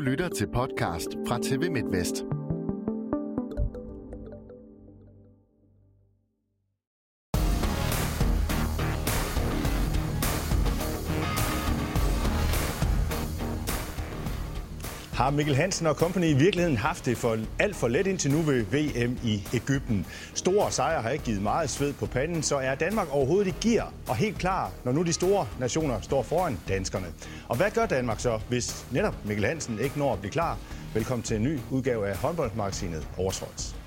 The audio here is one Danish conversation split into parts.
Du lytter til podcast fra TV MidtVest. Har Mikkel Hansen og company i virkeligheden haft det for alt for let indtil nu ved VM i Ægypten? Store sejre har ikke givet meget sved på panden, så er Danmark overhovedet i gear og helt klar, når nu de store nationer står foran danskerne. Og hvad gør Danmark så, hvis netop Mikkel Hansen ikke når at blive klar? Velkommen til en ny udgave af håndboldmagasinet Oversholds.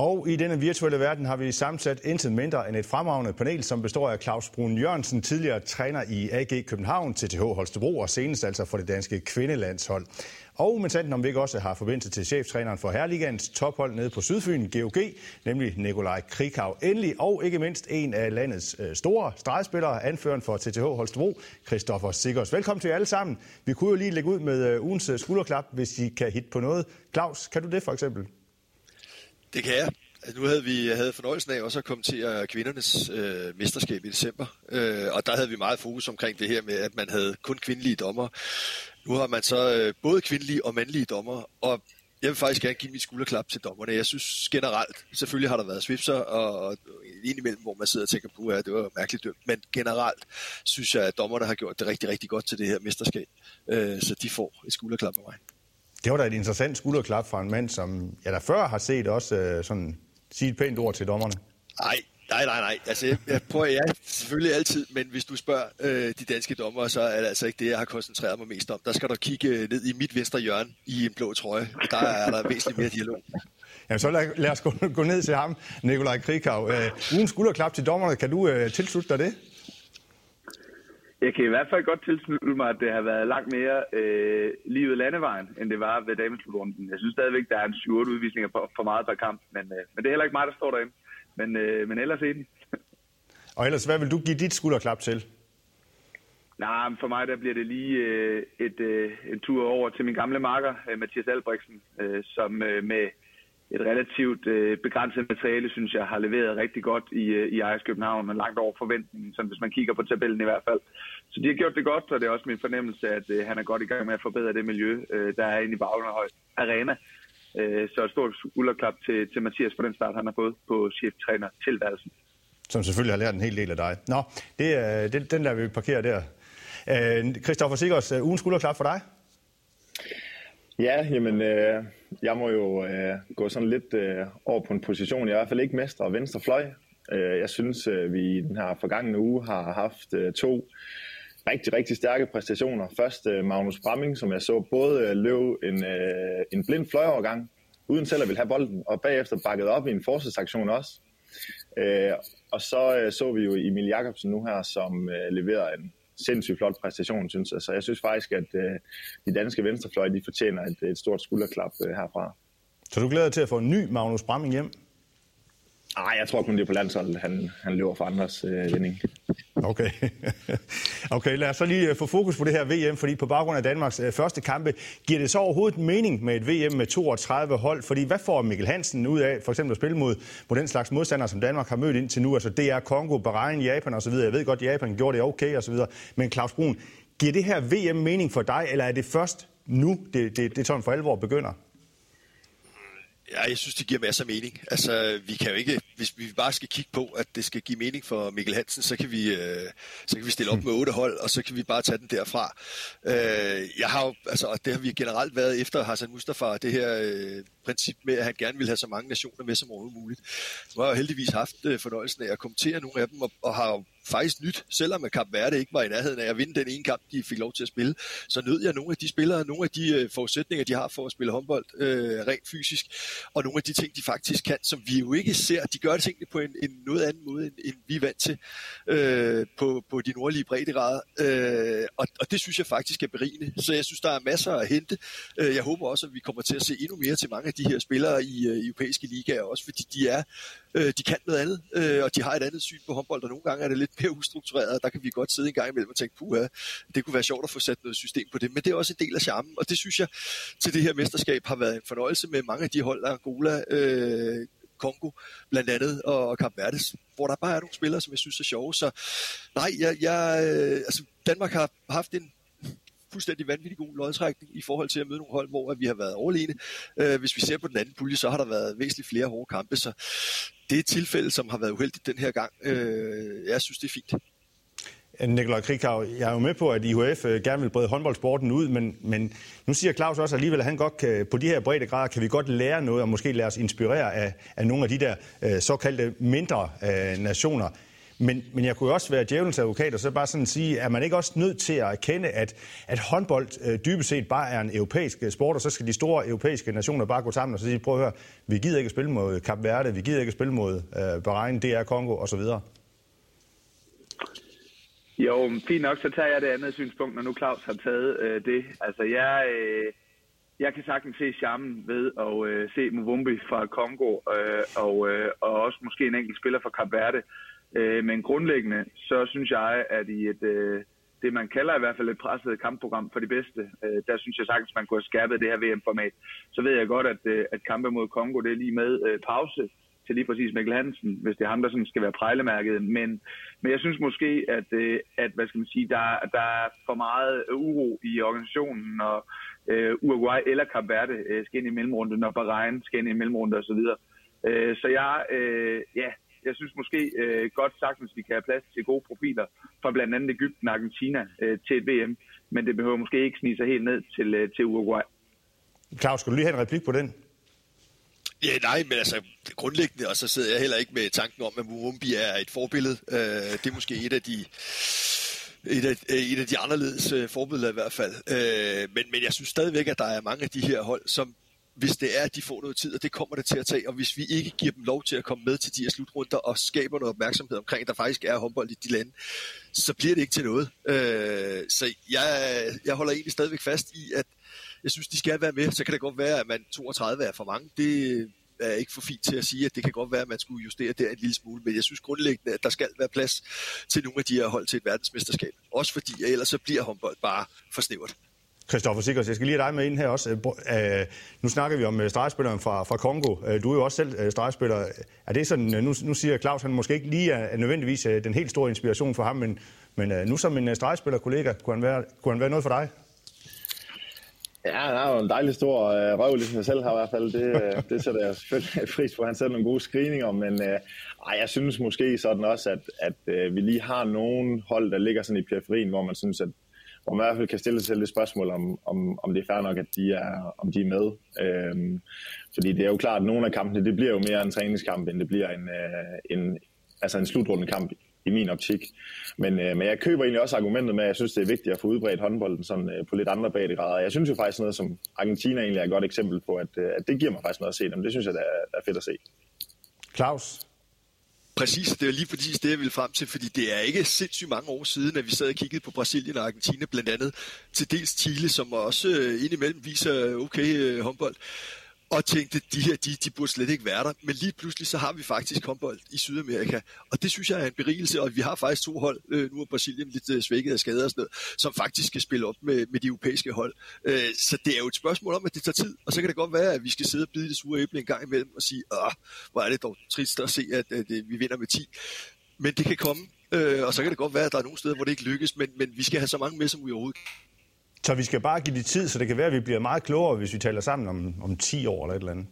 Og i denne virtuelle verden har vi sammensat intet mindre end et fremragende panel, som består af Claus Brun Jørgensen, tidligere træner i AG København, TTH Holstebro og senest altså for det danske kvindelandshold. Og med sandt om vi ikke også har forbindelse til cheftræneren for Herligans tophold nede på Sydfyn, GOG, nemlig Nikolaj Krikau. Endelig og ikke mindst en af landets øh, store stregspillere, anføreren for TTH Holstebro, Christoffer Sikkers. Velkommen til jer alle sammen. Vi kunne jo lige lægge ud med øh, ugens øh, skulderklap, hvis I kan hit på noget. Claus, kan du det for eksempel? Det kan jeg. Altså, nu havde vi havde fornøjelsen af også at kommentere kvindernes øh, mesterskab i december, øh, og der havde vi meget fokus omkring det her med, at man havde kun kvindelige dommer. Nu har man så øh, både kvindelige og mandlige dommer, og jeg vil faktisk gerne give mit skulderklap til dommerne. Jeg synes generelt, selvfølgelig har der været svipser, og, og indimellem, hvor man sidder og tænker på, at det var mærkeligt dømt, men generelt synes jeg, at dommerne har gjort det rigtig, rigtig godt til det her mesterskab, øh, så de får et skulderklap af mig. Det var da et interessant skulderklap fra en mand, som jeg da før har set også øh, sådan sige et pænt ord til dommerne. Nej, nej, nej, nej. Altså, jeg, jeg prøver jeg selvfølgelig altid, men hvis du spørger øh, de danske dommer, så er det altså ikke det, jeg har koncentreret mig mest om. Der skal du kigge øh, ned i mit venstre hjørne i en blå trøje. Der er der væsentligt mere dialog. Jamen, så lad, lad os gå, gå ned til ham, Nikolaj Krikau. Øh, ugen skulderklap til dommerne, kan du øh, tilslutte dig det? Jeg kan i hvert fald godt tilslutte mig, at det har været langt mere øh, livet landevejen, end det var ved dameslutrunde. Jeg synes stadigvæk, der er en 7 udvisninger for, for meget per kamp, men, øh, men det er heller ikke mig, der står derinde. Men, øh, men ellers enig. Og ellers, hvad vil du give dit skulderklap til? Nej, for mig der bliver det lige øh, et, øh, en tur over til min gamle marker, øh, Mathias Albrechtsen, øh, som øh, med et relativt øh, begrænset materiale, synes jeg, har leveret rigtig godt i, øh, i Ajax København, men langt over forventningen, sådan hvis man kigger på tabellen i hvert fald. Så de har gjort det godt, og det er også min fornemmelse, at øh, han er godt i gang med at forbedre det miljø, øh, der er inde i Bagnehøj Arena. Øh, så et stort skulderklap til, til Mathias for den start, han har fået på cheftræner tilværelsen. Som selvfølgelig har lært en hel del af dig. Nå, det, øh, det, den der vi parkere der. Øh, Christoffer Sikkers, øh, ugens skulderklap for dig? Ja, jamen, øh, jeg må jo øh, gå sådan lidt øh, over på en position, jeg i hvert fald ikke mestre og venstre fløj. Øh, jeg synes, øh, vi i den her forgangne uge har haft øh, to rigtig, rigtig stærke præstationer. Først øh, Magnus Bramming, som jeg så både øh, løb en, øh, en blind fløjovergang, uden selv at ville have bolden, og bagefter bakket op i en forsvarsaktion også. Øh, og så øh, så vi jo Emil Jakobsen nu her, som øh, leverer en sindssygt flot præstation, synes jeg. Så jeg synes faktisk, at øh, de danske venstrefløj, de fortjener et, et stort skulderklap øh, herfra. Så du glæder dig til at få en ny Magnus Bramming hjem? Nej, jeg tror kun det er på landsholdet, han, han løber for andres øh, vinding. Okay. okay, lad os så lige øh, få fokus på det her VM, fordi på baggrund af Danmarks øh, første kampe, giver det så overhovedet mening med et VM med 32 hold? Fordi hvad får Mikkel Hansen ud af for eksempel at spille mod, mod den slags modstandere, som Danmark har mødt indtil nu? Altså DR, Kongo, Bahrain, Japan osv. Jeg ved godt, Japan gjorde det okay osv. Men Claus Brun, giver det her VM mening for dig, eller er det først nu, det, det, det sådan for alvor begynder? Ja, jeg synes, det giver masser af mening. Altså, vi kan jo ikke, hvis vi bare skal kigge på, at det skal give mening for Mikkel Hansen, så kan vi, øh, så kan vi stille op med otte hold, og så kan vi bare tage den derfra. Øh, jeg har jo, altså, og det har vi generelt været efter Hassan Mustafa, det her øh, princip med, at han gerne vil have så mange nationer med som overhovedet muligt. Nu har jeg heldigvis haft øh, fornøjelsen af at kommentere nogle af dem, og, og har faktisk nyt, selvom at Kap Verde ikke var i nærheden af at vinde den ene kamp, de fik lov til at spille, så nød jeg nogle af de spillere, nogle af de øh, forudsætninger, de har for at spille håndbold øh, rent fysisk, og nogle af de ting, de faktisk kan, som vi jo ikke ser. De gør det tingene på en, en noget anden måde, end, end vi er vant til øh, på, på de nordlige breddegrader, øh, og, og det synes jeg faktisk er berigende. Så jeg synes, der er masser at hente. Øh, jeg håber også, at vi kommer til at se endnu mere til mange af de her spillere i øh, europæiske ligaer, også fordi de er øh, de kan noget andet, øh, og de har et andet syn på håndbold, og nogle gange er det lidt mere ustruktureret, og der kan vi godt sidde en gang imellem og tænke, puha, det kunne være sjovt at få sat noget system på det, men det er også en del af charmen, og det synes jeg til det her mesterskab har været en fornøjelse med mange af de hold, der Angola, øh, Kongo blandt andet, og Kap Verdes, hvor der bare er nogle spillere, som jeg synes er sjove. Så nej, jeg, jeg, øh, altså Danmark har haft en fuldstændig vanvittig god lodtrækning i forhold til at møde nogle hold, hvor vi har været overlegne. Øh, hvis vi ser på den anden pulje, så har der været væsentligt flere hårde kampe, så det er et tilfælde, som har været uheldigt den her gang. Øh, jeg synes, det er fint. Nikolaj Krikau, jeg er jo med på, at IHF øh, gerne vil brede håndboldsporten ud, men, men nu siger Claus også alligevel, at han godt kan, på de her brede grader kan vi godt lære noget, og måske lade os inspirere af, af nogle af de der øh, såkaldte mindre øh, nationer. Men, men jeg kunne også være djævelens advokat og så bare sådan sige, er man ikke også nødt til at erkende, at, at håndbold øh, dybest set bare er en europæisk øh, sport, og så skal de store europæiske nationer bare gå sammen og så sige, prøv at høre, vi gider ikke at spille mod Kap Verde, vi gider ikke at spille mod øh, Bahrain, DR Kongo osv.? Jo, fint nok, så tager jeg det andet synspunkt, når nu Claus har taget øh, det. Altså, jeg, øh, jeg kan sagtens se charmen ved at øh, se Muvumbi fra Kongo, øh, og, øh, og også måske en enkelt spiller fra Kap Verde. Øh, men grundlæggende, så synes jeg, at i et, øh, det man kalder i hvert fald et presset kampprogram for de bedste, øh, der synes jeg sagtens, man kunne have skærpet det her VM-format. Så ved jeg godt, at, øh, at kampe mod Kongo, det er lige med øh, pause til lige præcis Mikkel Hansen, hvis det er ham, der sådan skal være prejlemærket. Men, men jeg synes måske, at, øh, at hvad skal man sige, der, der er for meget uro i organisationen, og øh, Uruguay eller Cap Verde øh, skal ind i mellemrunden, og Bahrain skal ind i mellemrunden osv. Øh, så jeg, øh, ja, jeg synes måske øh, godt sagtens, vi kan have plads til gode profiler fra blandt andet Ægypten og Argentina øh, til et VM, men det behøver måske ikke snige sig helt ned til, øh, til Uruguay. Claus, skal du lige have en replik på den? Ja, nej, men altså grundlæggende, og så sidder jeg heller ikke med tanken om, at Murumbi er et forbillede. Øh, det er måske et af de et af, et af de anderledes øh, forbilleder i hvert fald. Øh, men, men jeg synes stadigvæk, at der er mange af de her hold, som hvis det er, at de får noget tid, og det kommer det til at tage, og hvis vi ikke giver dem lov til at komme med til de her slutrunder og skaber noget opmærksomhed omkring, at der faktisk er håndbold i de lande, så bliver det ikke til noget. Øh, så jeg, jeg holder egentlig stadigvæk fast i, at jeg synes, de skal være med. Så kan det godt være, at man 32 er for mange. Det er ikke for fint til at sige, at det kan godt være, at man skulle justere der en lille smule, men jeg synes grundlæggende, at der skal være plads til nogle af de her hold til et verdensmesterskab. Også fordi, at ellers så bliver håndbold bare for snævert. Christoffer Sikkers, jeg skal lige have dig med ind her også. Øh, øh, nu snakker vi om øh, stregspilleren fra, fra Kongo. Du er jo også selv stregspiller. Er det sådan, nu, nu siger Claus, han måske ikke lige er nødvendigvis den helt store inspiration for ham, men, men nu som en stregspiller-kollega, kunne han, være, kunne han være noget for dig? Ja, han har jo en dejlig stor øh, røv, ligesom jeg selv har i hvert fald. Det, det sætter jeg selvfølgelig pris på. Han sætter nogle gode screeninger, men øh, ej, jeg synes måske sådan også, at, at øh, vi lige har nogle hold, der ligger sådan i periferien, hvor man synes, at hvor man i hvert fald kan stille sig selv det spørgsmål, om, om, om det er fair nok, at de er, om de er med. Øhm, fordi det er jo klart, at nogle af kampene, det bliver jo mere en træningskamp, end det bliver en, øh, en, altså en slutrunde kamp i min optik. Men, øh, men jeg køber egentlig også argumentet med, at jeg synes, det er vigtigt at få udbredt håndbolden sådan, øh, på lidt andre breddegrader. Jeg synes jo faktisk noget, som Argentina egentlig er et godt eksempel på, at, øh, at det giver mig faktisk noget at se dem. Det synes jeg, der er, der er fedt at se. Claus? Præcis, det er lige præcis det, jeg ville frem til, fordi det er ikke sindssygt mange år siden, at vi sad og kiggede på Brasilien og Argentina, blandt andet. Til dels Chile, som også øh, indimellem viser okay øh, håndbold og tænkte, de her, de, de burde slet ikke være der. Men lige pludselig, så har vi faktisk håndbold i Sydamerika, og det synes jeg er en berigelse, og vi har faktisk to hold, øh, nu er Brasilien lidt øh, svækket af skader og sådan noget, som faktisk skal spille op med, med de europæiske hold. Øh, så det er jo et spørgsmål om, at det tager tid, og så kan det godt være, at vi skal sidde og bide det sure æble en gang imellem og sige, Åh, hvor er det dog trist at se, at, at, at vi vinder med 10. Men det kan komme, øh, og så kan det godt være, at der er nogle steder, hvor det ikke lykkes, men, men vi skal have så mange med, som vi overhovedet så vi skal bare give det tid, så det kan være, at vi bliver meget klogere, hvis vi taler sammen om, om 10 år eller et eller andet.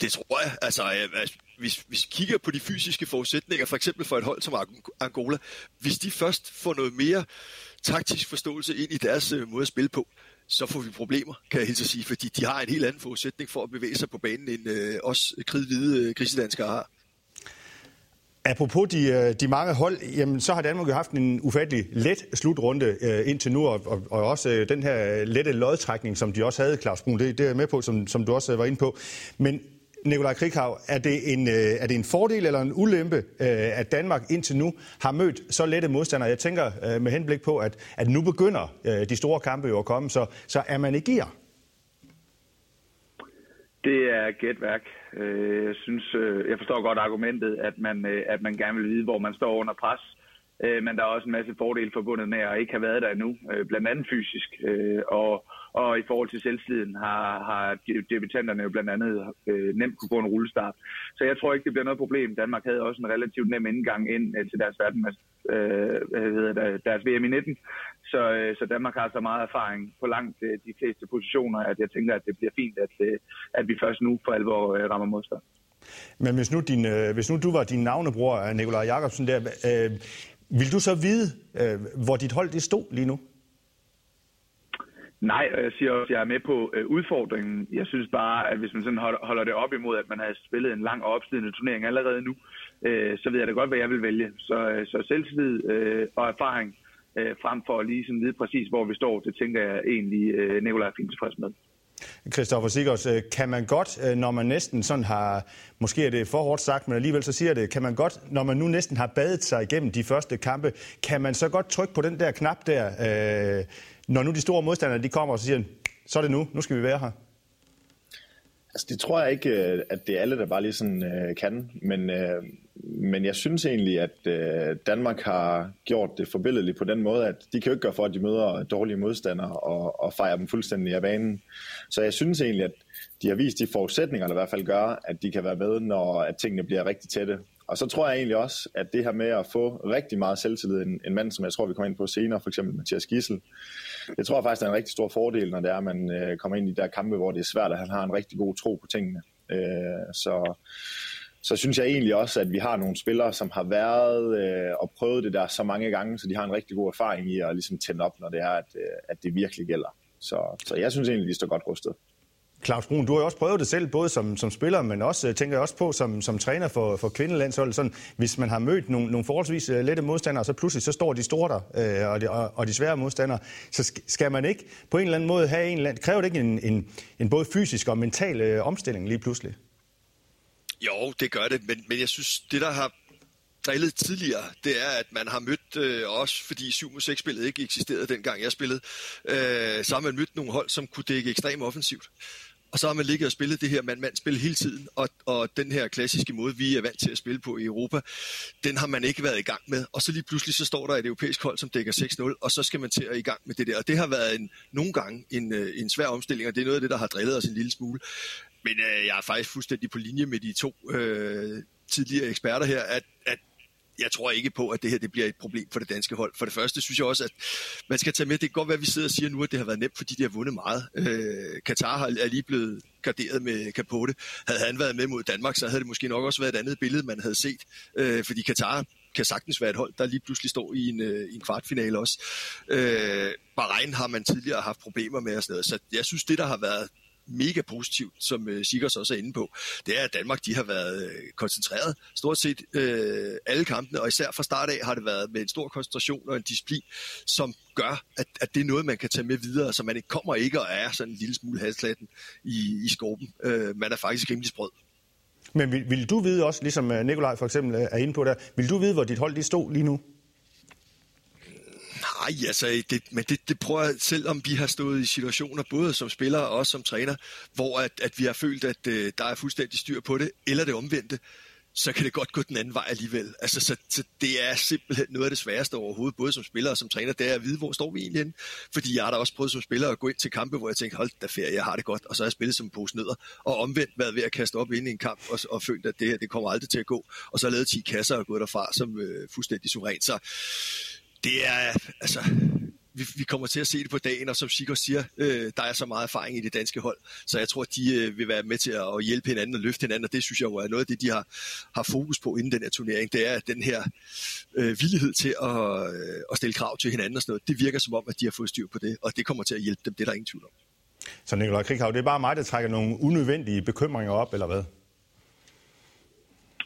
Det tror jeg. Altså, øh, altså, hvis, hvis vi kigger på de fysiske forudsætninger, for eksempel for et hold som Angola, hvis de først får noget mere taktisk forståelse ind i deres øh, måde at spille på, så får vi problemer, kan jeg helt sige, fordi de har en helt anden forudsætning for at bevæge sig på banen, end øh, os kridhvide øh, grisedanskere har. Apropos de, øh, de mange hold, jamen, så har Danmark jo haft en ufattelig let slutrunde øh, indtil nu, og, og, og også øh, den her lette lodtrækning, som de også havde, Claus Brun, det, det er jeg med på, som, som du også øh, var inde på. Men Nikolaj Krighav, er det, en, øh, er det en fordel eller en ulempe, øh, at Danmark indtil nu har mødt så lette modstandere? Jeg tænker øh, med henblik på, at, at nu begynder øh, de store kampe jo at komme, så, så er man i gear? Det er gætværk. Øh, jeg synes, øh, jeg forstår godt argumentet, at man, øh, at man gerne vil vide, hvor man står under pres. Men der er også en masse fordele forbundet med at ikke have været der endnu, blandt andet fysisk. Og, og i forhold til selvsliden har, har debutanterne jo blandt andet øh, nemt kunne få en rullestart. Så jeg tror ikke, det bliver noget problem. Danmark havde også en relativt nem indgang ind øh, til deres, verden, øh, hvad hedder det, deres VM i 19. Så, øh, så Danmark har så meget erfaring på langt øh, de fleste positioner, at jeg tænker, at det bliver fint, at, øh, at vi først nu for alvor øh, rammer modstand. Men hvis nu, din, øh, hvis nu du var din navnebror, Nikolaj Jakobsen, der, øh, vil du så vide, øh, hvor dit hold det stod lige nu? Nej, og jeg siger også, at jeg er med på øh, udfordringen. Jeg synes bare, at hvis man sådan holder, holder det op imod, at man har spillet en lang og opslidende turnering allerede nu, øh, så ved jeg da godt, hvad jeg vil vælge. Så, øh, så selvtillid øh, og erfaring øh, frem for ligesom at lige sådan vide præcis, hvor vi står, det tænker jeg egentlig, øh, Nikolaj er fint tilfreds med. Christoffer Sigurds, øh, kan man godt, øh, når man næsten sådan har, måske er det for hårdt sagt, men alligevel så siger det, kan man godt, når man nu næsten har badet sig igennem de første kampe, kan man så godt trykke på den der knap der, øh, når nu de store modstandere de kommer og siger, så er det nu, nu skal vi være her? Altså, det tror jeg ikke, øh, at det er alle, der bare lige sådan øh, kan, men, øh, men jeg synes egentlig, at øh, Danmark har gjort det forbilledeligt på den måde, at de kan jo ikke gøre for, at de møder dårlige modstandere og, og fejrer dem fuldstændig af banen. Så jeg synes egentlig, at de har vist de forudsætninger, der i hvert fald gør, at de kan være med, når at tingene bliver rigtig tætte. Og så tror jeg egentlig også, at det her med at få rigtig meget selvtillid, en, en mand, som jeg tror, vi kommer ind på senere, for eksempel Mathias Gissel, det tror jeg faktisk er en rigtig stor fordel, når det er, at man øh, kommer ind i de der kampe, hvor det er svært, at han har en rigtig god tro på tingene. Øh, så, så synes jeg egentlig også, at vi har nogle spillere, som har været øh, og prøvet det der så mange gange, så de har en rigtig god erfaring i at ligesom tænde op, når det er, at, øh, at det virkelig gælder. Så, så jeg synes egentlig, de står godt rustet. Claus Brun, du har jo også prøvet det selv, både som, som spiller, men også, øh, tænker jeg også på, som, som træner for, for kvindelandsholdet. Sådan, hvis man har mødt nogle, nogle forholdsvis øh, lette modstandere, så pludselig så står de store der, øh, og, de, og, og de svære modstandere. Så skal man ikke på en eller anden måde have en eller anden, kræver det ikke en, en, en både fysisk og mental øh, omstilling lige pludselig? Jo, det gør det, men, men jeg synes, det der har drillet tidligere, det er, at man har mødt, øh, også fordi 7 mod 6 spillet ikke eksisterede dengang jeg spillede, øh, så har man mødt nogle hold, som kunne dække ekstremt offensivt. Og så har man ligget og spillet det her mand-mand-spil hele tiden, og, og den her klassiske måde, vi er vant til at spille på i Europa, den har man ikke været i gang med. Og så lige pludselig så står der et europæisk hold, som dækker 6-0, og så skal man til at i gang med det der. Og det har været en, nogle gange en, øh, en svær omstilling, og det er noget af det, der har drillet os en lille smule. Men øh, jeg er faktisk fuldstændig på linje med de to øh, tidligere eksperter her, at, at jeg tror ikke på, at det her det bliver et problem for det danske hold. For det første synes jeg også, at man skal tage med, det kan godt være, at vi sidder og siger nu, at det har været nemt, fordi de har vundet meget. Øh, Katar er lige blevet garderet med Capote. Havde han været med mod Danmark, så havde det måske nok også været et andet billede, man havde set. Øh, fordi Katar kan sagtens være et hold, der lige pludselig står i en, øh, en kvartfinale også. Øh, Bahrein har man tidligere haft problemer med og sådan noget, så jeg synes, det der har været mega positivt, som øh, Sikkers også er inde på, det er, at Danmark de har været øh, koncentreret stort set øh, alle kampene, og især fra start af har det været med en stor koncentration og en disciplin, som gør, at, at det er noget, man kan tage med videre, så man ikke kommer ikke og er sådan en lille smule halslatten i, i skorpen. Øh, man er faktisk rimelig sprød. Men vil, vil du vide også, ligesom øh, Nikolaj for eksempel øh, er inde på der, vil du vide, hvor dit hold de stod lige nu? Nej, altså, det, men det, det prøver jeg, selvom vi har stået i situationer, både som spiller og også som træner, hvor at, at vi har følt, at øh, der er fuldstændig styr på det, eller det omvendte, så kan det godt gå den anden vej alligevel. Altså, så, så det er simpelthen noget af det sværeste overhovedet, både som spiller og som træner, det er at vide, hvor står vi egentlig henne. Fordi jeg har da også prøvet som spiller at gå ind til kampe, hvor jeg tænkte, hold da ferie, jeg har det godt, og så har jeg spillet som en pose nødder, og omvendt været ved at kaste op ind i en kamp, og, og følt, at det her, det kommer aldrig til at gå, og så har jeg lavet 10 kasser og gået derfra som øh, fuldstændig suveræn. Så det er, altså, vi, vi kommer til at se det på dagen, og som Sigurd siger, øh, der er så meget erfaring i det danske hold, så jeg tror, at de øh, vil være med til at hjælpe hinanden og løfte hinanden, og det synes jeg jo er noget af det, de har, har fokus på inden den her turnering, det er den her øh, villighed til at, øh, at stille krav til hinanden og sådan noget. Det virker som om, at de har fået styr på det, og det kommer til at hjælpe dem, det er der ingen tvivl om. Så Nikolaj Krighav, det er bare mig, der trækker nogle unødvendige bekymringer op, eller hvad?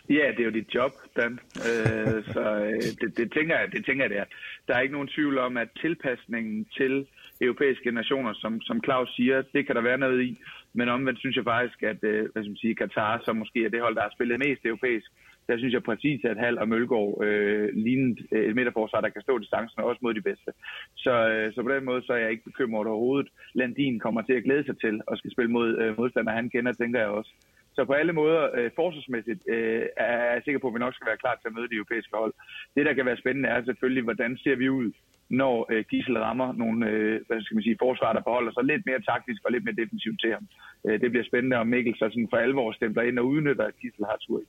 Ja, det er jo dit job, Dan. Øh, så øh, det, det, tænker jeg, det tænker jeg, det er. Der er ikke nogen tvivl om, at tilpasningen til europæiske nationer, som, som Claus siger, det kan der være noget i. Men omvendt synes jeg faktisk, at øh, hvad skal man sige, Katar, som måske er det hold, der har spillet mest europæisk, der synes jeg præcis, at Hal og Mølgaard øh, lignede øh, et midterforsvar, der kan stå distancen også mod de bedste. Så, øh, så på den måde så er jeg ikke bekymret overhovedet. Landin kommer til at glæde sig til at skal spille mod øh, modstandere, han kender, tænker jeg også. Så på alle måder, øh, forsvarsmæssigt, øh, er jeg sikker på, at vi nok skal være klar til at møde de europæiske hold. Det, der kan være spændende, er selvfølgelig, hvordan ser vi ud, når øh, Gissel rammer nogle øh, hvad skal man sige, forsvar, der forholder sig lidt mere taktisk og lidt mere defensivt til ham. Øh, det bliver spændende, om Mikkel så sådan for alvor stempler ind og udnytter, at Gissel har tur i.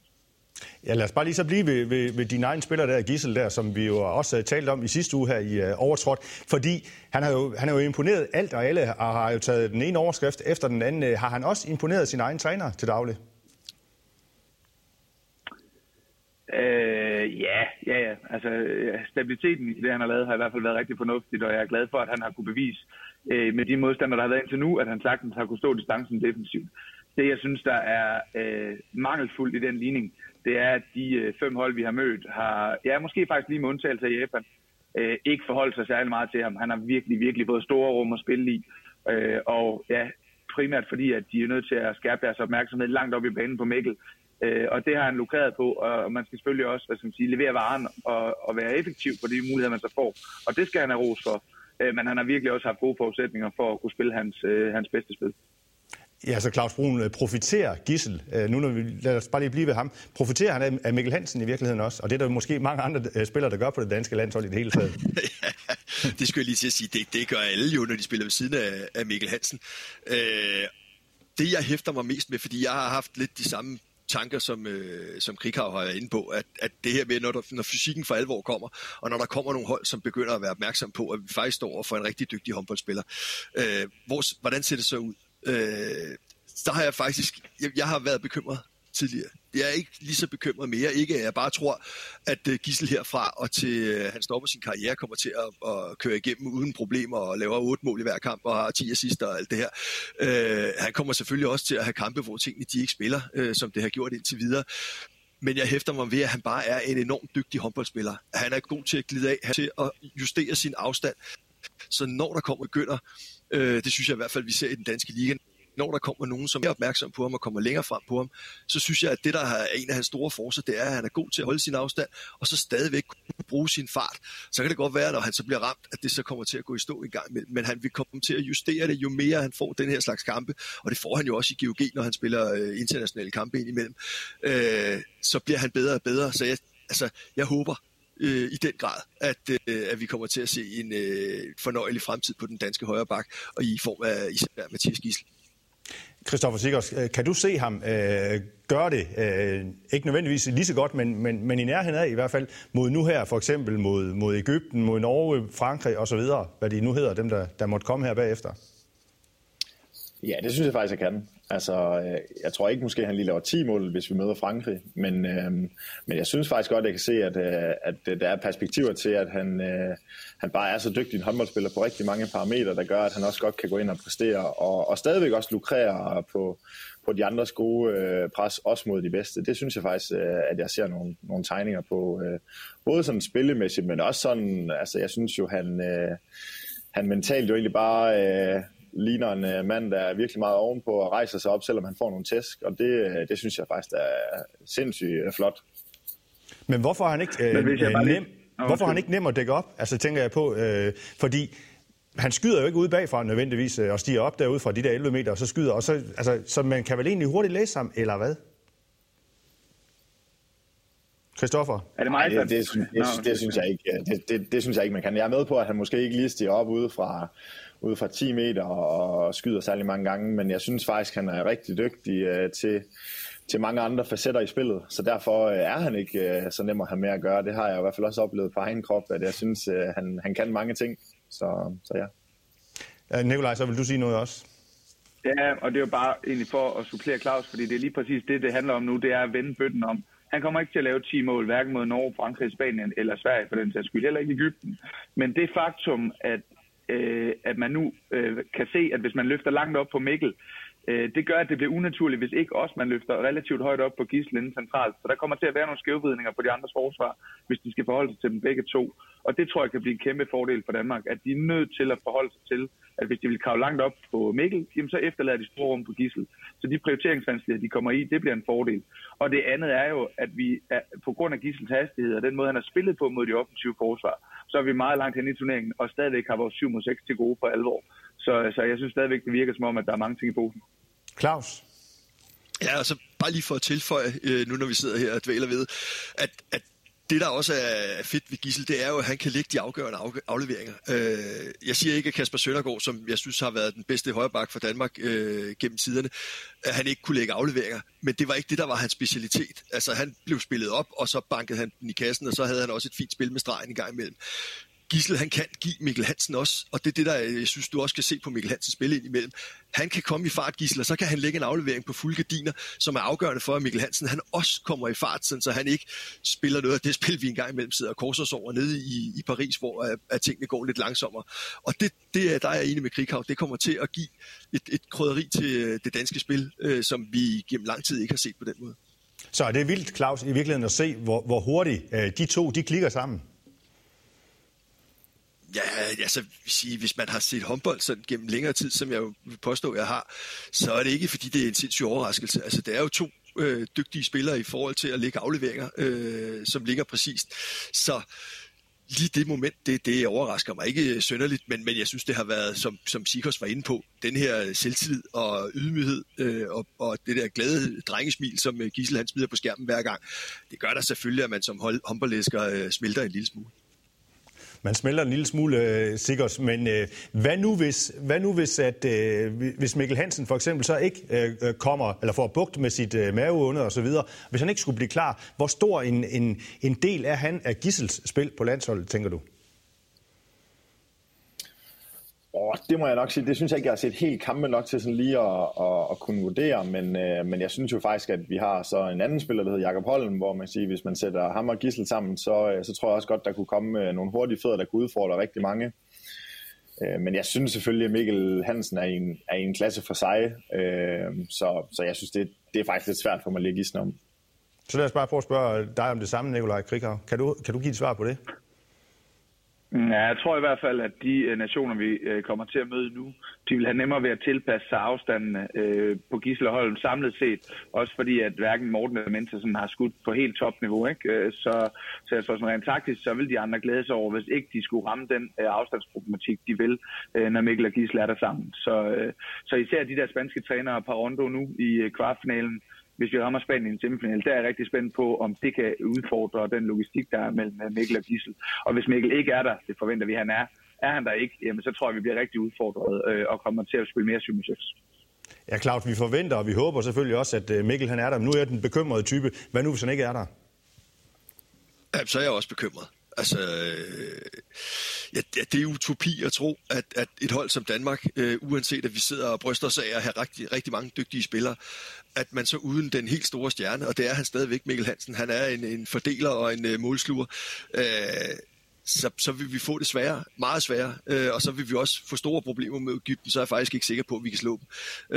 Ja, lad os bare lige så blive ved, ved, ved din egen spiller der, Gissel der, som vi jo også talte talt om i sidste uge her i uh, Overtrådt. Fordi han har, jo, han har jo imponeret alt og alle, og har jo taget den ene overskrift efter den anden. Øh, har han også imponeret sin egen træner til daglig? Øh, ja, ja, ja. Altså, øh, stabiliteten i det, han har lavet, har i hvert fald været rigtig fornuftigt, og jeg er glad for, at han har kunne bevise øh, med de modstandere, der har været indtil nu, at han sagtens har kunne stå distancen defensivt. Det, jeg synes, der er øh, mangelfuldt i den ligning, det er, at de øh, fem hold, vi har mødt, har, ja, måske faktisk lige med undtagelse af Japan, øh, ikke forholdt sig særlig meget til ham. Han har virkelig, virkelig fået store rum at spille i, øh, og ja, primært fordi, at de er nødt til at skærpe deres opmærksomhed langt op i banen på Mikkel. Øh, og det har han lukreret på, og man skal selvfølgelig også hvad skal man sige, levere varen og, og være effektiv på de muligheder, man så får. Og det skal han have ros for. Øh, men han har virkelig også haft gode forudsætninger for at kunne spille hans, øh, hans bedste spil. Ja, så Claus Brun øh, profiterer Gissel, øh, nu når vi, lad os bare lige blive ved ham, profiterer han af Mikkel Hansen i virkeligheden også? Og det er der måske mange andre øh, spillere, der gør på det danske landshold i det hele taget. ja, det skulle jeg lige til at sige, det, det gør alle jo, når de spiller ved siden af, af Mikkel Hansen. Øh, det jeg hæfter mig mest med, fordi jeg har haft lidt de samme tanker, som, øh, som Krighav har været inde på, at, at det her med, når, der, når fysikken for alvor kommer, og når der kommer nogle hold, som begynder at være opmærksom på, at vi faktisk står for en rigtig dygtig håndboldspiller, øh, hvor, hvordan ser det så ud? Øh, der har jeg faktisk, jeg, jeg har været bekymret tidligere. Jeg er ikke lige så bekymret mere. Ikke at jeg bare tror, at øh, Gissel herfra og til øh, han stopper sin karriere kommer til at, at køre igennem uden problemer og laver otte mål i hver kamp og har 10 assister og alt det her. Øh, han kommer selvfølgelig også til at have kampe, hvor tingene de ikke spiller, øh, som det har gjort indtil videre. Men jeg hæfter mig ved, at han bare er en enormt dygtig håndboldspiller. Han er god til at glide af, til at justere sin afstand. Så når der kommer begynder, øh, det synes jeg i hvert fald, vi ser i den danske liga, når der kommer nogen, som er opmærksom på ham og kommer længere frem på ham, så synes jeg, at det, der er en af hans store forser, det er, at han er god til at holde sin afstand, og så stadigvæk kunne bruge sin fart. Så kan det godt være, når han så bliver ramt, at det så kommer til at gå i stå en gang imellem. Men han vil komme til at justere det, jo mere han får den her slags kampe, og det får han jo også i GOG, når han spiller øh, internationale kampe indimellem. Øh, så bliver han bedre og bedre. Så jeg, altså, jeg håber, øh, i den grad, at, øh, at vi kommer til at se en øh, fornøjelig fremtid på den danske højre bak, og i form af især Mathias Gissel. Christoffer Sikkers, øh, kan du se ham øh, gøre det, øh, ikke nødvendigvis lige så godt, men, men, men i nærheden af i hvert fald, mod nu her for eksempel, mod, mod Ægypten, mod Norge, Frankrig osv., hvad de nu hedder, dem der, der måtte komme her bagefter? Ja, det synes jeg faktisk, jeg kan. Altså, øh, jeg tror ikke måske, han lige laver 10 mål, hvis vi møder Frankrig, men, øh, men jeg synes faktisk godt, at jeg kan se, at, øh, at øh, der er perspektiver til, at han, øh, han bare er så dygtig en håndboldspiller på rigtig mange parametre, der gør, at han også godt kan gå ind og præstere, og, og stadigvæk også lukrere på, på de andres gode øh, pres, også mod de bedste. Det synes jeg faktisk, øh, at jeg ser nogle, nogle tegninger på, øh, både sådan spillemæssigt, men også sådan, altså jeg synes jo, han... Øh, han mentalt jo egentlig bare øh, ligner en uh, mand, der er virkelig meget ovenpå og rejser sig op, selvom han får nogle tæsk, og det, øh, det synes jeg faktisk er sindssygt uh, flot. Men hvorfor er han ikke, øh, nem, lige... hvorfor er han ikke nem at dække op? Altså tænker jeg på, øh, fordi han skyder jo ikke ud bagfra nødvendigvis og stiger op derude fra de der 11 meter, og så skyder, og så, altså, så man kan vel egentlig hurtigt læse ham, eller hvad? Christoffer? Er det mig? det, det, det, det, det, synes jeg ikke, det, det, det, synes jeg ikke, man kan. Jeg er med på, at han måske ikke lige stiger op ude fra, ude fra 10 meter og skyder særlig mange gange, men jeg synes faktisk, han er rigtig dygtig uh, til, til mange andre facetter i spillet, så derfor uh, er han ikke uh, så nem at have med at gøre. Det har jeg i hvert fald også oplevet på egen krop, at jeg synes, uh, han, han kan mange ting, så, så ja. Uh, Nikolaj, så vil du sige noget også? Ja, og det er jo bare egentlig for at supplere Claus, fordi det er lige præcis det, det handler om nu, det er at vende bøtten om. Han kommer ikke til at lave 10 mål, hverken mod Norge, Frankrig, Spanien eller Sverige for den sags skyld, heller ikke Ægypten. Men det faktum, at øh, at man nu øh, kan se, at hvis man løfter langt op på Mikkel, øh, det gør, at det bliver unaturligt, hvis ikke også man løfter relativt højt op på Gislen centralt. Så der kommer til at være nogle skævvidninger på de andres forsvar, hvis de skal forholde sig til dem begge to. Og det tror jeg kan blive en kæmpe fordel for Danmark, at de er nødt til at forholde sig til, at hvis de vil kravle langt op på Mikkel, jamen så efterlader de store rum på Gissel. Så de prioriteringsvanskeligheder, de kommer i, det bliver en fordel. Og det andet er jo, at vi er, på grund af Gissels hastighed og den måde, han har spillet på mod de offensive forsvar, så er vi meget langt hen i turneringen og stadigvæk har vores 7 mod 6 til gode for alvor. Så, så jeg synes stadigvæk, det virker som om, at der er mange ting i posen. Claus? Ja, altså bare lige for at tilføje, øh, nu når vi sidder her og dvæler ved, at, at det, der også er fedt ved Gissel, det er jo, at han kan lægge de afgørende afleveringer. Øh, jeg siger ikke, at Kasper Søndergaard, som jeg synes har været den bedste højreback for Danmark øh, gennem tiderne, at han ikke kunne lægge afleveringer, men det var ikke det, der var hans specialitet. Altså, han blev spillet op, og så bankede han den i kassen, og så havde han også et fint spil med stregen i gang imellem. Gissel, han kan give Mikkel Hansen også, og det er det, der øh, jeg synes, du også kan se på Mikkel Hansens spil ind imellem. Han kan komme i fart, Gissel, og så kan han lægge en aflevering på fulde gardiner, som er afgørende for, at Mikkel Hansen han også kommer i fart, så han ikke spiller noget af det spil, vi engang imellem sidder og korser os over nede i, i Paris, hvor at, at tingene går lidt langsommere. Og det, det er, der er jeg enig med Krighav, det kommer til at give et, et krydderi til øh, det danske spil, øh, som vi gennem lang tid ikke har set på den måde. Så er det vildt, Claus, i virkeligheden at se, hvor, hvor hurtigt øh, de to de klikker sammen? Ja, altså, sige, hvis man har set håndbold sådan gennem længere tid, som jeg jo vil påstå, jeg har, så er det ikke, fordi det er en sindssyg overraskelse. Altså, det er jo to øh, dygtige spillere i forhold til at lægge afleveringer, øh, som ligger præcist. Så lige det moment, det, det overrasker mig ikke øh, sønderligt, men, men jeg synes, det har været, som, som Sikos var inde på, den her selvtillid og ydmyghed øh, og, og det der glade drengesmil, som øh, Gissel han smider på skærmen hver gang, det gør der selvfølgelig, at man som håndboldlæsker øh, smelter en lille smule. Man smelter en lille smule øh, sikkert, men øh, hvad nu hvis, hvad nu hvis, at, øh, hvis Mikkel Hansen for eksempel så ikke øh, øh, kommer, eller får bugt med sit øh, maveunde og så videre, hvis han ikke skulle blive klar, hvor stor en, en, en del er han af Gissels spil på landsholdet, tænker du? Oh, det må jeg nok sige. Det synes jeg ikke, jeg har set helt kampe nok til sådan lige at, at, at kunne vurdere, men, øh, men jeg synes jo faktisk, at vi har så en anden spiller, der hedder Jakob Holm, hvor man siger, hvis man sætter ham og Gissel sammen, så, øh, så tror jeg også godt, der kunne komme øh, nogle hurtige fødder, der kunne udfordre rigtig mange. Øh, men jeg synes selvfølgelig, at Mikkel Hansen er i en, er i en klasse for sig, øh, så, så jeg synes, det, det er faktisk lidt svært for mig at lægge gisne om. Så lad os bare prøve at spørge dig om det samme, Nikolaj Krikau. Kan du, kan du give et svar på det? Ja, jeg tror i hvert fald, at de øh, nationer, vi øh, kommer til at møde nu, de vil have nemmere ved at tilpasse sig afstandene øh, på Gisleholm samlet set. Også fordi, at hverken Morten eller Mentersen har skudt på helt topniveau. Ikke? Øh, så, så jeg tror, sådan rent taktisk, så vil de andre glæde sig over, hvis ikke de skulle ramme den afstandsproblematik, de vil, når Mikkel og Gisle er der sammen. Så, så især de der spanske trænere, Parondo nu i kvartfinalen, hvis vi rammer Spanien i semifinal, der er jeg rigtig spændt på, om det kan udfordre den logistik, der er mellem øh, Mikkel og Gissel. Og hvis Mikkel ikke er der, det forventer vi, han er, er han der ikke, jamen, så tror jeg, vi bliver rigtig udfordret øh, og kommer til at spille mere 7 Ja, Claus, vi forventer, og vi håber selvfølgelig også, at øh, Mikkel han er der. Men nu er jeg den bekymrede type. Hvad nu, hvis han ikke er der? Ja, så er jeg også bekymret. Altså, øh, ja, det er utopi at tro, at, at et hold som Danmark, øh, uanset at vi sidder og bryster os af at have rigtig, rigtig mange dygtige spillere, at man så uden den helt store stjerne, og det er han stadigvæk, Mikkel Hansen, han er en, en fordeler og en øh, målsluger, øh, så, så vil vi få det sværere, meget sværere, øh, og så vil vi også få store problemer med Ægypten, så er jeg faktisk ikke sikker på, at vi kan slå dem.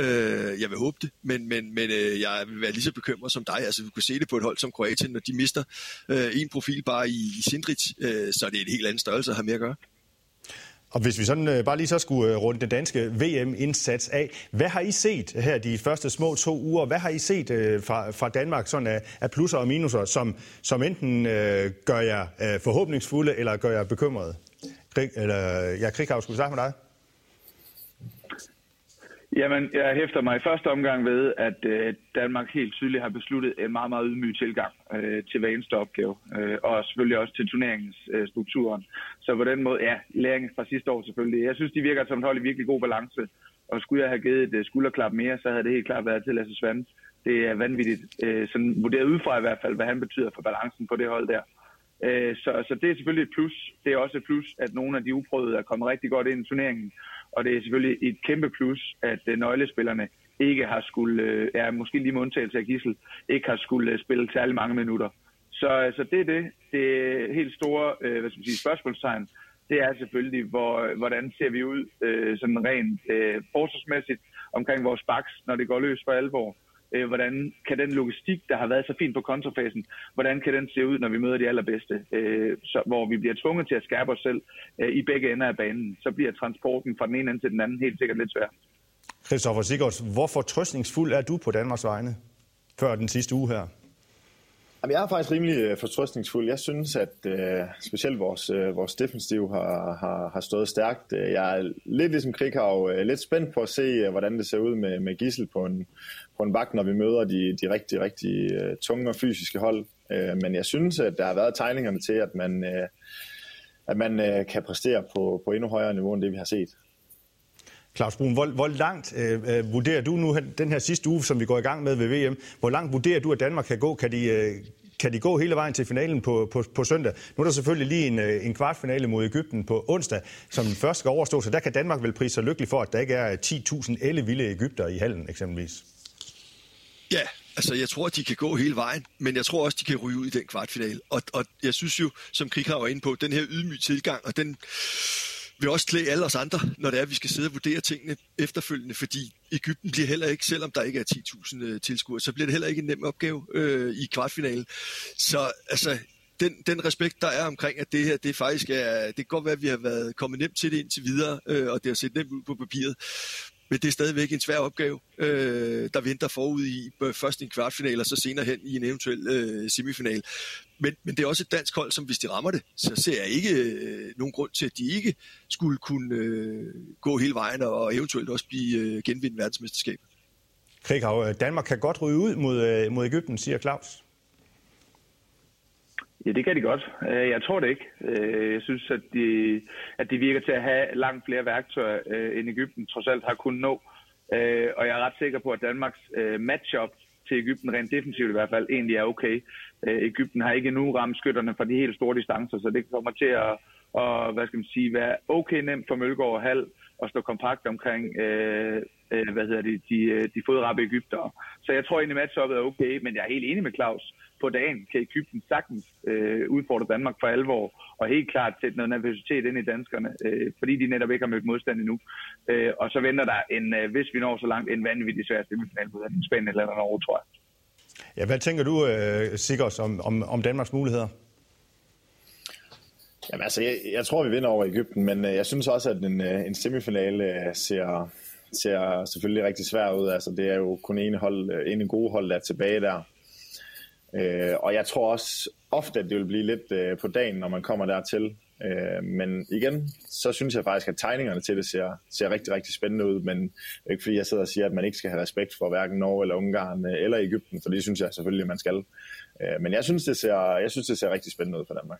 Øh, jeg vil håbe det, men, men, men øh, jeg vil være lige så bekymret som dig. Altså, vi kunne se det på et hold som Kroatien, når de mister øh, en profil bare i, i Sindrich, øh, så er det en helt anden størrelse at have med at gøre. Og hvis vi sådan øh, bare lige så skulle øh, runde den danske VM-indsats af, hvad har I set her de første små to uger? Hvad har I set øh, fra, fra Danmark sådan af, af plusser og minuser, som, som enten øh, gør jer øh, forhåbningsfulde eller gør jer bekymrede? Krig, eller, ja, Krighav, skulle vi starte med dig? Jamen, jeg hæfter mig i første omgang ved, at øh, Danmark helt tydeligt har besluttet en meget, meget ydmyg tilgang øh, til hver eneste opgave, øh, og selvfølgelig også til turneringsstrukturen. Øh, så på den måde, ja, læringen fra sidste år selvfølgelig. Jeg synes, de virker som et hold i virkelig god balance, og skulle jeg have givet et øh, skulderklap mere, så havde det helt klart været til Lasse Svand. Det er vanvittigt, øh, sådan vurderet udefra i hvert fald, hvad han betyder for balancen på det hold der. Øh, så, så det er selvfølgelig et plus. Det er også et plus, at nogle af de uprøvede er kommet rigtig godt ind i turneringen, og det er selvfølgelig et kæmpe plus, at øh, nøglespillerne ikke har skulle, øh, måske lige med undtagelse af Gissel, ikke har skulle øh, spille særlig mange minutter. Så altså, det er det. Det er helt store øh, hvad skal man sige, spørgsmålstegn. Det er selvfølgelig, hvor, øh, hvordan ser vi ud sådan rent øh, forsvarsmæssigt omkring vores baks, når det går løs for alvor øh, hvordan kan den logistik, der har været så fint på kontrafasen, hvordan kan den se ud, når vi møder de allerbedste, øh, så, hvor vi bliver tvunget til at skærpe os selv øh, i begge ender af banen. Så bliver transporten fra den ene ende til den anden helt sikkert lidt svær. Christoffer Sigurds, hvor fortrøstningsfuld er du på Danmarks vegne før den sidste uge her? Jamen, jeg er faktisk rimelig øh, fortrøstningsfuld. Jeg synes, at øh, specielt vores, øh, vores defensiv har, har, har stået stærkt. Øh, jeg er lidt ligesom Krighav, øh, lidt spændt på at se, øh, hvordan det ser ud med, med Gissel på en, på en vagt, når vi møder de, de rigtig, rigtig øh, tunge og fysiske hold. Øh, men jeg synes, at der har været tegningerne til, at man, øh, at man øh, kan præstere på, på endnu højere niveau, end det vi har set. Claus Brun, hvor, hvor langt øh, øh vurderer du nu den her sidste uge, som vi går i gang med ved VM, hvor langt vurderer du, at Danmark kan gå? Kan de, øh, kan de gå hele vejen til finalen på, på, på søndag? Nu er der selvfølgelig lige en, øh, en kvartfinale mod Ægypten på onsdag, som først skal overstå, så der kan Danmark vel prise sig lykkelig for, at der ikke er 10.000 ellevilde Ægypter i hallen eksempelvis. Ja, altså jeg tror, at de kan gå hele vejen, men jeg tror også, de kan ryge ud i den kvartfinale. Og, og jeg synes jo, som Krik var inde på, den her ydmyge tilgang, og den vil også klæde alle os andre, når det er, at vi skal sidde og vurdere tingene efterfølgende, fordi Ægypten bliver heller ikke, selvom der ikke er 10.000 øh, tilskuere, så bliver det heller ikke en nem opgave øh, i kvartfinalen. Så altså, den, den respekt, der er omkring, at det her, det faktisk er, det kan godt være, at vi har været kommet nemt til det indtil videre, øh, og det har set nemt ud på papiret, men det er stadigvæk en svær opgave, øh, der venter forud i øh, først i en kvartfinal, og så senere hen i en eventuel øh, semifinal. Men, men det er også et dansk hold, som hvis de rammer det, så ser jeg ikke øh, nogen grund til, at de ikke skulle kunne øh, gå hele vejen og eventuelt også blive øh, genvinde verdensmesterskabet. Krighav, Danmark kan godt ryge ud mod, øh, mod Ægypten, siger Claus. Ja, det kan de godt. Øh, jeg tror det ikke. Øh, jeg synes, at de, at de virker til at have langt flere værktøjer, øh, end Ægypten trods alt har kunnet nå. Og jeg er ret sikker på, at Danmarks matchup til Ægypten, rent defensivt i hvert fald, egentlig er okay. Ægypten har ikke endnu ramt skytterne fra de helt store distancer, så det kommer til at og, hvad skal man sige, være okay nemt for Mølgaard og Hal at stå kompakt omkring øh, øh, hvad hedder det, de, de fodrappe Ægypter. Så jeg tror egentlig, matchuppet er okay, men jeg er helt enig med Claus på dagen kan Ægypten sagtens øh, udfordre Danmark for alvor, og helt klart sætte noget nervøsitet ind i danskerne, øh, fordi de netop ikke har mødt modstand endnu. Øh, og så venter der, en, øh, hvis vi når så langt, en vanvittig svær semifinal mod Spanien eller Norge, tror jeg. Ja, hvad tænker du, øh, Sigurds, om, om, om Danmarks muligheder? Jamen altså, jeg, jeg tror, vi vinder over Ægypten, men øh, jeg synes også, at en, øh, en semifinale øh, ser, ser selvfølgelig rigtig svær ud. Altså, det er jo kun en, hold, en gode hold, der er tilbage der. Øh, og jeg tror også ofte, at det vil blive lidt øh, på dagen, når man kommer dertil. Øh, men igen, så synes jeg faktisk, at tegningerne til det ser, ser rigtig, rigtig spændende ud, men ikke fordi jeg sidder og siger, at man ikke skal have respekt for hverken Norge eller Ungarn øh, eller Ægypten, for det synes jeg selvfølgelig, at man skal. Øh, men jeg synes, det ser, jeg synes, det ser rigtig spændende ud for Danmark.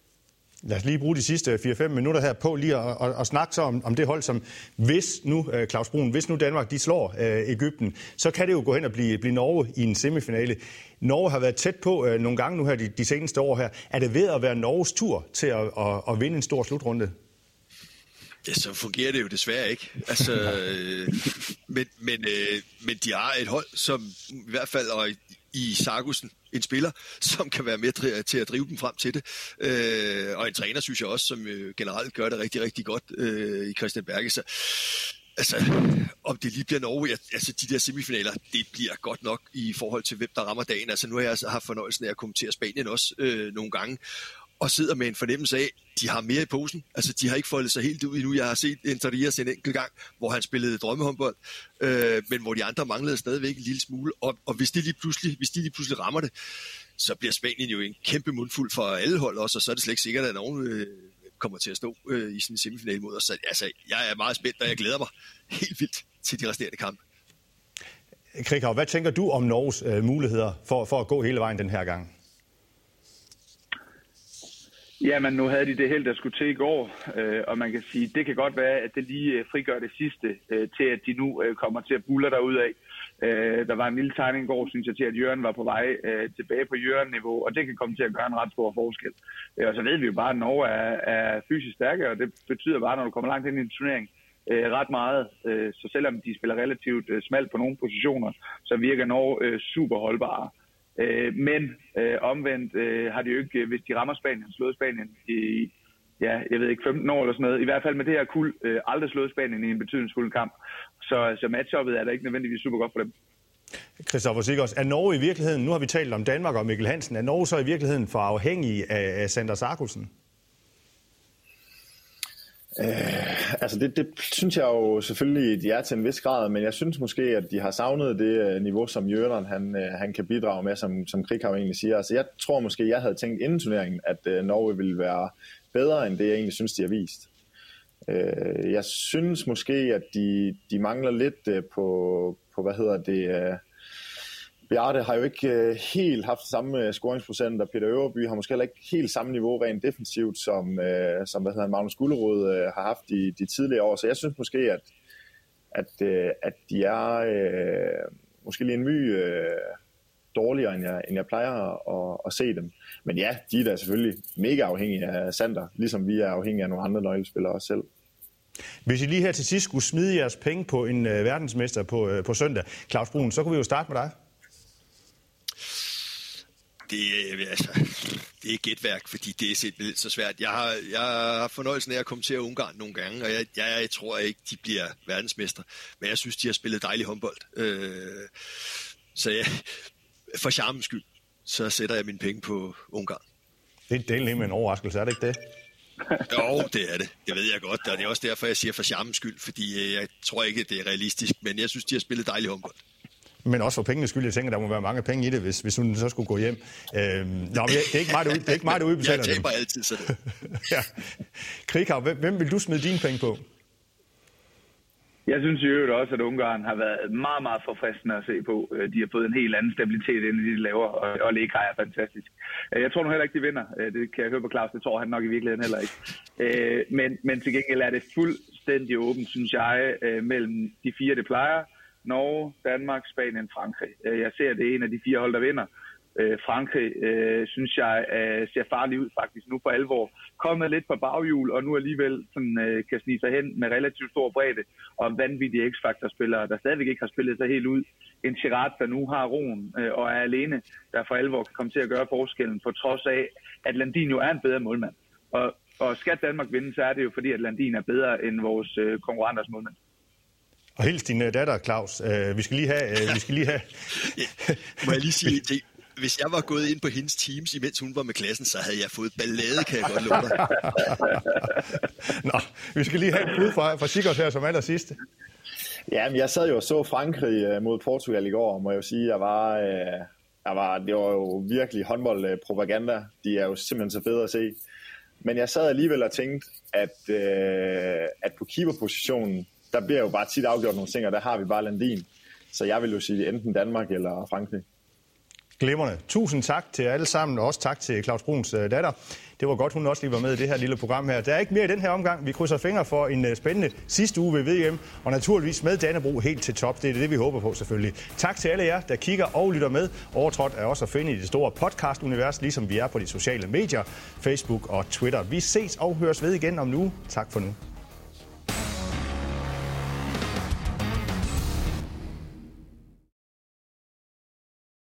Lad os lige bruge de sidste 4-5 minutter her på lige at, at, at snakke så om, om det hold, som hvis nu, øh, Claus Brun, hvis nu Danmark de slår øh, Ægypten, så kan det jo gå hen og blive, blive Norge i en semifinale. Norge har været tæt på øh, nogle gange nu her de, de seneste år her. Er det ved at være Norges tur til at, at, at vinde en stor slutrunde? Ja, så fungerer det jo desværre ikke. Altså, øh, men, men, øh, men de har et hold, som i hvert fald, og i Sargussen, en spiller, som kan være med til at drive dem frem til det. Øh, og en træner, synes jeg også, som øh, generelt gør det rigtig, rigtig godt øh, i Christian Berge. Så, altså, om det lige bliver Norge, altså de der semifinaler, det bliver godt nok i forhold til, hvem der rammer dagen. Altså nu har jeg altså haft fornøjelsen af at kommentere Spanien også øh, nogle gange, og sidder med en fornemmelse af, de har mere i posen. Altså, de har ikke foldet sig helt ud endnu. Jeg har set Enterias en enkelt gang, hvor han spillede drømmehåndbold, øh, men hvor de andre manglede stadigvæk en lille smule. Og, og hvis, de lige pludselig, hvis de lige pludselig rammer det, så bliver Spanien jo en kæmpe mundfuld for alle hold også, og så er det slet ikke sikkert, at nogen øh, kommer til at stå øh, i sin semifinale semifinal mod os. Så altså, jeg er meget spændt, og jeg glæder mig helt vildt til de resterende kampe. Krikhav, hvad tænker du om Norges øh, muligheder for, for at gå hele vejen den her gang? Jamen, nu havde de det helt, der skulle til i går, øh, og man kan sige, det kan godt være, at det lige øh, frigør det sidste øh, til, at de nu øh, kommer til at bulle af. Øh, der var en lille tegning i går, synes jeg, til, at Jørgen var på vej øh, tilbage på Jørgen-niveau, og det kan komme til at gøre en ret stor forskel. Øh, og så ved vi jo bare, at Norge er, er fysisk stærke, og det betyder bare, når du kommer langt ind i en turnering, øh, ret meget. Øh, så selvom de spiller relativt øh, smalt på nogle positioner, så virker Norge øh, super holdbare. Øh, men øh, omvendt øh, har de jo ikke, øh, hvis de rammer Spanien, slået Spanien i, ja, jeg ved ikke, 15 år eller sådan noget, i hvert fald med det her kul, øh, aldrig slået Spanien i en betydningsfuld kamp. Så, så matchuppet er da ikke nødvendigvis super godt for dem. Christoffer Sikkers, er Norge i virkeligheden, nu har vi talt om Danmark og Mikkel Hansen, er Norge så i virkeligheden for afhængig af, af Sander Sarkusen? Øh, altså det, det synes jeg jo selvfølgelig, de er til en vis grad, men jeg synes måske, at de har savnet det øh, niveau, som Jørgen han, øh, han kan bidrage med, som, som Krikau egentlig siger. Altså jeg tror måske, jeg havde tænkt inden turneringen, at øh, Norge ville være bedre, end det jeg egentlig synes, de har vist. Jeg synes måske, at de, de mangler lidt på, på, hvad hedder det... Uh, Bjarte har jo ikke øh, helt haft samme øh, scoringsprocent, og Peter Øverby har måske heller ikke helt samme niveau rent defensivt, som, øh, som hvad hedder, Magnus Gullerud øh, har haft i de tidligere år. Så jeg synes måske, at, at, øh, at de er øh, måske lige en my øh, dårligere, end jeg, end jeg plejer at, at se dem. Men ja, de er da selvfølgelig mega afhængige af Sander, ligesom vi er afhængige af nogle andre nøglespillere også selv. Hvis I lige her til sidst skulle smide jeres penge på en øh, verdensmester på, øh, på søndag, Claus Brun, så kunne vi jo starte med dig det, øh, altså, det er gætværk, fordi det er simpelthen så svært. Jeg har, jeg har fornøjelsen af at komme til Ungarn nogle gange, og jeg, jeg, jeg tror ikke, de bliver verdensmester. Men jeg synes, de har spillet dejlig håndbold. Øh, så ja, for charmens skyld, så sætter jeg mine penge på Ungarn. Det er del med en overraskelse, er det ikke det? jo, det er det. Det ved jeg godt, og det er også derfor, jeg siger for charmens skyld, fordi øh, jeg tror ikke, det er realistisk, men jeg synes, de har spillet dejlig håndbold men også for pengenes skyld. Jeg tænker, der må være mange penge i det, hvis, hvis hun så skulle gå hjem. Øhm, nå, men det er ikke mig, der, det er ikke mig, der udbetaler Jeg taber altid så det. ja. Krighav, hvem, hvem vil du smide dine penge på? Jeg synes i øvrigt også, at Ungarn har været meget, meget forfriskende at se på. Øh, de har fået en helt anden stabilitet, end de laver, og, og Lekaj er fantastisk. Øh, jeg tror nu heller ikke, de vinder. Øh, det kan jeg høre på Claus, det tror han nok i virkeligheden heller ikke. Men, men til gengæld er det fuldstændig åbent, synes jeg, mellem de fire, det plejer, Norge, Danmark, Spanien, Frankrig. Øh, jeg ser, at det er en af de fire hold, der vinder. Øh, Frankrig, øh, synes jeg, øh, ser farlig ud faktisk nu på alvor. Kommet lidt på baghjul, og nu alligevel sådan, øh, kan snige sig hen med relativt stor bredde, og vanvittige X-Factor-spillere, der stadigvæk ikke har spillet sig helt ud. En Girard, der nu har roen øh, og er alene, der for alvor kan komme til at gøre forskellen, på trods af, at Landin jo er en bedre målmand. Og, og skal Danmark vinde, så er det jo fordi, at Landin er bedre end vores øh, konkurrenters målmand. Og hils din uh, datter, Claus. Uh, vi skal lige have... Uh, vi skal lige have... må jeg lige sige en ting? Hvis jeg var gået ind på hendes teams, imens hun var med klassen, så havde jeg fået ballade, kan jeg godt love dig. Nå, vi skal lige have et bud fra, fra Sigurd her som aller sidste. Ja, men jeg sad jo og så Frankrig mod Portugal i går, må jeg jo sige. Jeg var, jeg var, det var jo virkelig håndboldpropaganda. De er jo simpelthen så fede at se. Men jeg sad alligevel og tænkte, at, at på keeperpositionen, der bliver jo bare tit afgjort nogle ting, og der har vi bare Landin. Så jeg vil jo sige enten Danmark eller Frankrig. Glimrende. Tusind tak til alle sammen, og også tak til Claus Bruns øh, datter. Det var godt, hun også lige var med i det her lille program her. Der er ikke mere i den her omgang. Vi krydser fingre for en øh, spændende sidste uge ved VM, og naturligvis med Dannebro helt til top. Det er det, vi håber på selvfølgelig. Tak til alle jer, der kigger og lytter med. Overtrådt er også at finde i det store podcast-univers, ligesom vi er på de sociale medier, Facebook og Twitter. Vi ses og høres ved igen om nu. Tak for nu.